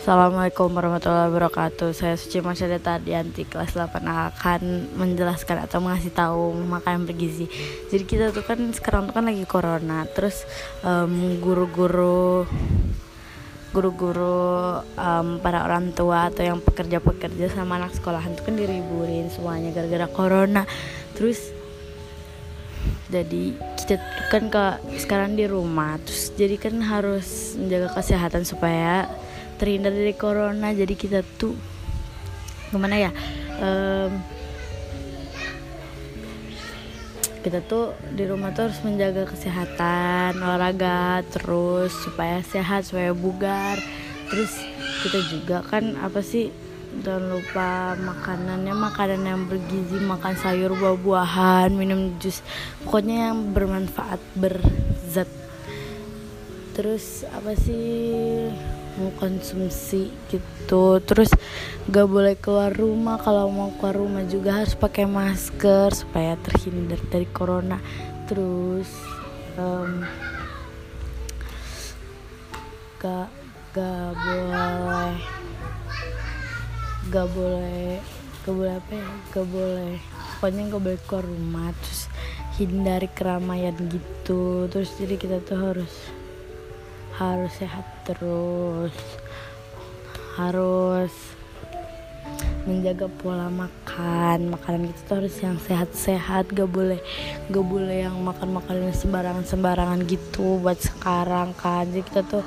Assalamualaikum warahmatullahi wabarakatuh. Saya Suci Masyada Tadianti kelas 8 akan menjelaskan atau mengasih tahu makanan bergizi Jadi kita tuh kan sekarang tuh kan lagi corona. Terus um, guru-guru guru-guru um, para orang tua atau yang pekerja-pekerja sama anak sekolahan tuh kan diriburin semuanya gara-gara corona. Terus jadi kita kan ke sekarang di rumah. Terus jadi kan harus menjaga kesehatan supaya terhindar dari corona jadi kita tuh gimana ya um, kita tuh di rumah tuh harus menjaga kesehatan olahraga terus supaya sehat supaya bugar. Terus kita juga kan apa sih jangan lupa makanannya makanan yang bergizi makan sayur buah-buahan minum jus pokoknya yang bermanfaat berzat. Terus apa sih mau konsumsi gitu. Terus gak boleh keluar rumah. Kalau mau keluar rumah juga harus pakai masker supaya terhindar dari corona. Terus um, gak gak boleh gak boleh gak boleh apa ya? Gak boleh. Pokoknya gak boleh keluar rumah. Terus hindari keramaian gitu. Terus jadi kita tuh harus harus sehat terus. Harus menjaga pola makan. Makanan kita tuh harus yang sehat-sehat. Gak boleh gak boleh yang makan makanan sembarangan sembarangan gitu buat sekarang kan. Jadi kita tuh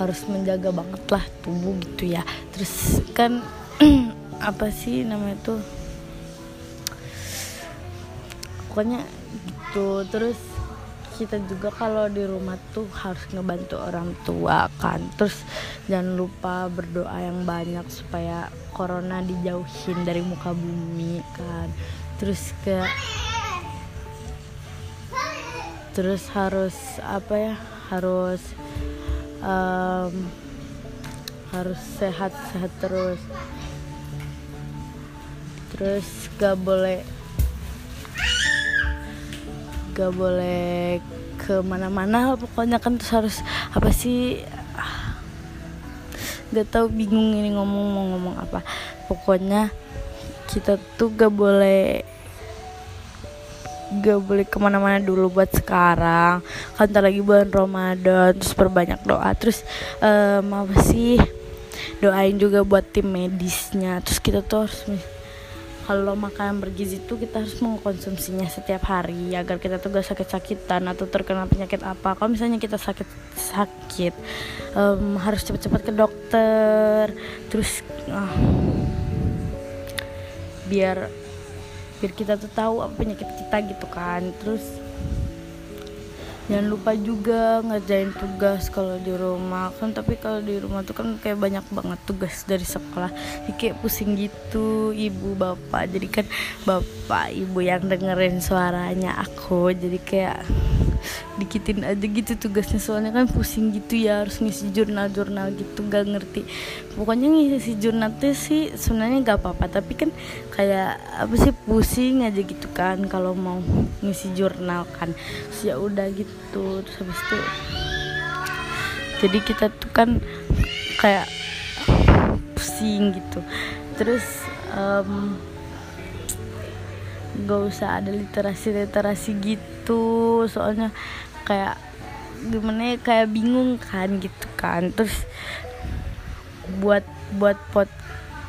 harus menjaga banget lah tubuh gitu ya. Terus kan apa sih namanya tuh? Pokoknya gitu. Terus kita juga kalau di rumah tuh harus ngebantu orang tua kan. Terus jangan lupa berdoa yang banyak supaya corona dijauhin dari muka bumi kan. Terus ke terus harus apa ya harus um, harus sehat sehat terus. Terus gak boleh gak boleh ke mana-mana pokoknya kan terus harus apa sih? Gak tau bingung ini ngomong mau ngomong apa. Pokoknya kita tuh gak boleh gak boleh ke mana-mana dulu buat sekarang. Kan lagi bulan Ramadan terus perbanyak doa. Terus um, apa sih? Doain juga buat tim medisnya. Terus kita tuh harus kalau makanan bergizi itu kita harus mengkonsumsinya setiap hari agar kita tuh gak sakit-sakitan atau terkena penyakit apa. Kalau misalnya kita sakit sakit um, harus cepat-cepat ke dokter terus uh, biar biar kita tuh tahu apa penyakit kita gitu kan. Terus jangan lupa juga ngerjain tugas kalau di rumah. Kan tapi kalau di rumah tuh kan kayak banyak banget tugas dari sekolah. Jadi kayak pusing gitu ibu bapak. Jadi kan bapak ibu yang dengerin suaranya aku. Jadi kayak dikitin aja gitu tugasnya. Soalnya kan pusing gitu ya harus ngisi jurnal-jurnal gitu gak ngerti. Pokoknya ngisi jurnal tuh sih sebenarnya gak apa-apa tapi kan kayak apa sih pusing aja gitu kan kalau mau ngisi jurnal kan. Ya udah gitu terus habis itu jadi kita tuh kan kayak pusing gitu. Terus um, gak usah ada literasi literasi gitu soalnya kayak gimana ya kayak bingung kan gitu kan. Terus buat buat pot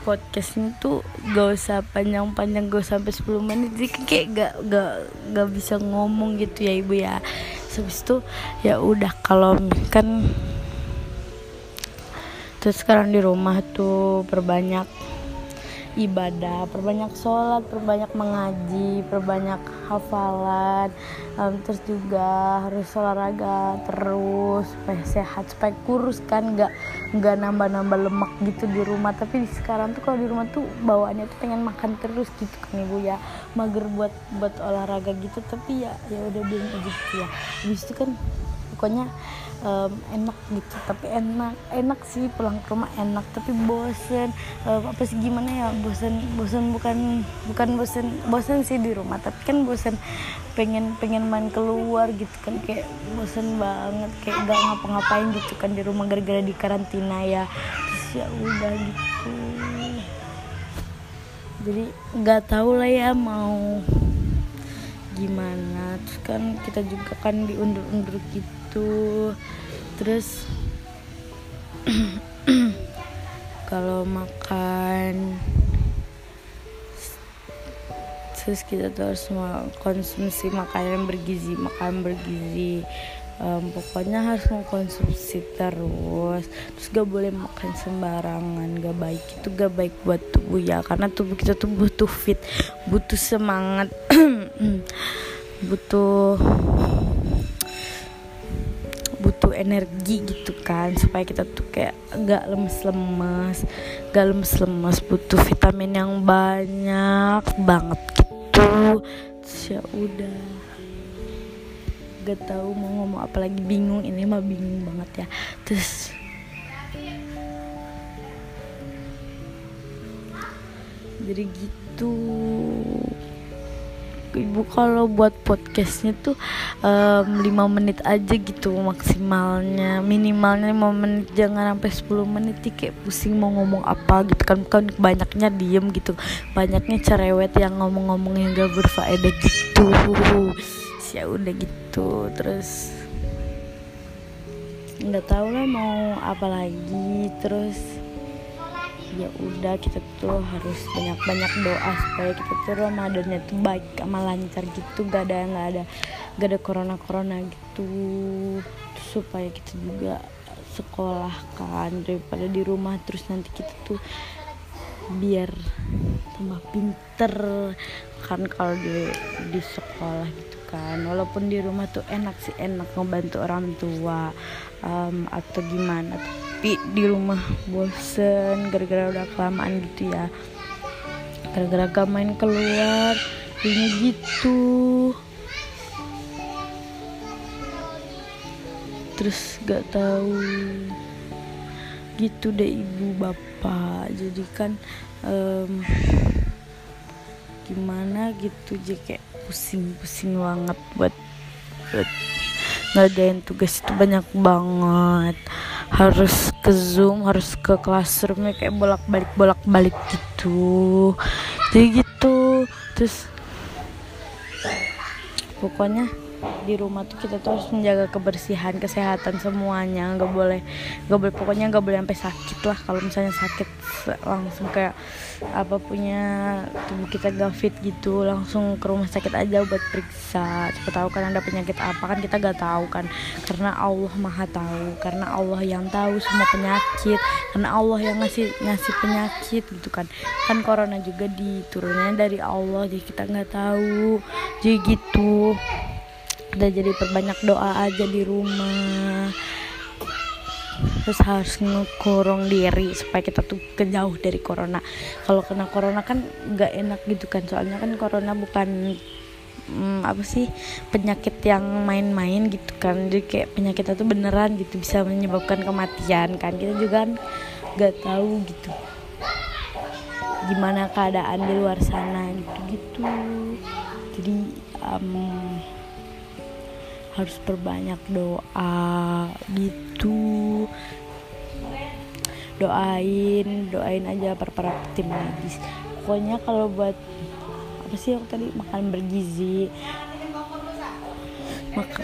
podcast ini tuh gak usah panjang-panjang gak sampai 10 menit. Jadi kayak gak gak gak bisa ngomong gitu ya ibu ya. Habis itu ya udah kalau kan terus sekarang di rumah tuh perbanyak ibadah perbanyak sholat perbanyak mengaji perbanyak hafalan um, terus juga harus olahraga terus supaya sehat supaya kurus kan nggak nggak nambah-nambah lemak gitu di rumah. Tapi sekarang tuh kalau di rumah tuh bawaannya tuh pengen makan terus gitu kan ibu ya. Mager buat buat olahraga gitu tapi ya ya udah dia aja gitu ya. Habis itu kan pokoknya um, enak gitu. Tapi enak enak sih pulang ke rumah enak tapi bosen. Um, apa sih gimana ya bosen bosen bukan bukan bosen bosen sih di rumah. Tapi kan bosen pengen pengen main keluar gitu kan kayak bosen banget kayak gak ngapa-ngapain gitu kan di rumah gara-gara di karantina ya. Terus ya udah gitu. Jadi nggak tahu lah ya mau gimana. Terus kan kita juga kan diundur-undur gitu terus kalau makan terus kita tuh harus konsumsi makanan bergizi makan bergizi. Um, pokoknya harus mengkonsumsi terus. Terus gak boleh makan sembarangan gak baik. Itu gak baik buat tubuh ya karena tubuh kita tuh butuh fit butuh semangat butuh energi gitu kan supaya kita tuh kayak gak lemes-lemes gak lemes-lemes butuh vitamin yang banyak banget gitu. Terus ya udah. Gak tahu mau ngomong apa lagi bingung ini mah bingung banget ya. Terus jadi gitu ibu kalau buat podcastnya tuh um, 5 menit aja gitu maksimalnya. Minimalnya 5 menit jangan sampai 10 menit sih kayak pusing mau ngomong apa gitu kan. Kan banyaknya diem gitu. Banyaknya cerewet yang ngomong-ngomong yang gak berfaedah gitu. Ya udah gitu terus nggak tahu lah mau apa lagi. Terus ya udah kita tuh harus banyak-banyak doa supaya kita tuh Ramadannya tuh baik sama lancar gitu gak ada nggak ada gak ada corona corona gitu supaya kita juga sekolah kan daripada di rumah terus nanti kita tuh biar tambah pinter. Kan kalau di di sekolah gitu kan walaupun di rumah tuh enak sih enak ngebantu orang tua um, atau gimana tapi di rumah bosen gara-gara udah kelamaan gitu ya. Gara-gara gak main keluar jadinya gitu. Terus gak tahu. Gitu deh ibu bapak. Jadi kan um, gimana gitu jadi kayak pusing-pusing banget buat, buat ngadain tugas itu banyak banget harus ke zoom harus ke classroomnya kayak bolak balik bolak balik gitu. Jadi gitu. Terus pokoknya di rumah tuh kita tuh harus menjaga kebersihan kesehatan semuanya. Nggak boleh nggak boleh pokoknya nggak boleh sampai sakit lah. Kalau misalnya sakit langsung kayak apa punya tubuh kita gak fit gitu langsung ke rumah sakit aja buat periksa. Siapa tahu kan ada penyakit apa kan kita gak tahu kan. Karena Allah maha tahu karena Allah yang tahu semua penyakit karena Allah yang ngasih ngasih penyakit gitu kan. Kan corona juga diturunnya dari Allah jadi kita nggak tahu. Jadi gitu udah jadi perbanyak doa aja di rumah. Terus harus ngekurung diri supaya kita tuh kejauh dari corona. Kalau kena corona kan nggak enak gitu kan. Soalnya kan corona bukan hmm, apa sih penyakit yang main-main gitu kan. Jadi kayak penyakit itu beneran gitu bisa menyebabkan kematian kan. Kita juga kan nggak tahu gitu gimana keadaan di luar sana gitu gitu jadi um, harus perbanyak doa gitu. Doain doain aja para para tim medis. Pokoknya kalau buat apa sih yang tadi makan bergizi. Maka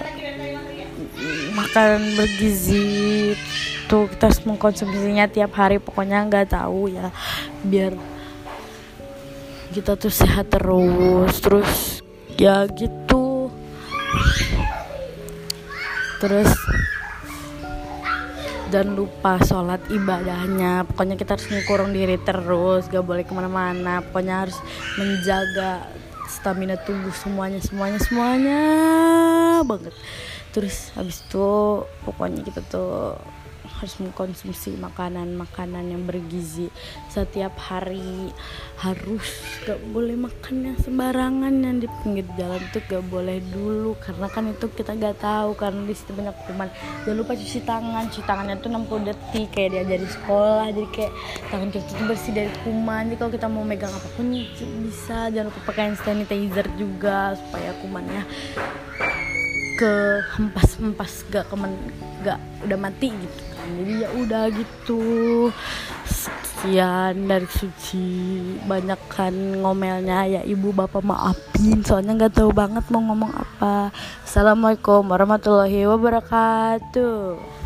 makan bergizi tuh kita harus mengkonsumsinya tiap hari. Pokoknya nggak tahu ya biar kita tuh sehat terus. Terus ya gitu terus dan lupa sholat ibadahnya. Pokoknya kita harus ngurung diri terus gak boleh ke mana-mana. Pokoknya harus menjaga stamina tubuh semuanya semuanya semuanya banget. Terus habis itu pokoknya kita tuh harus mengkonsumsi makanan-makanan yang bergizi. Setiap hari harus gak boleh makan yang sembarangan yang di pinggir jalan tuh gak boleh dulu. Karena kan itu kita gak tahu karena di situ banyak kuman jangan lupa cuci tangan cuci tangannya tuh 60 detik kayak dia di sekolah. Jadi kayak tangan kita tuh bersih dari kuman jadi kalau kita mau megang apa pun bisa. Jangan lupa pakai sanitizer juga supaya kumannya ke hempas hempas gak kemen gak udah mati gitu jadi ya udah gitu. Sekian dari suci. Banyak kan ngomelnya ya ibu bapak maafin. Soalnya nggak tahu banget mau ngomong apa. Assalamualaikum warahmatullahi wabarakatuh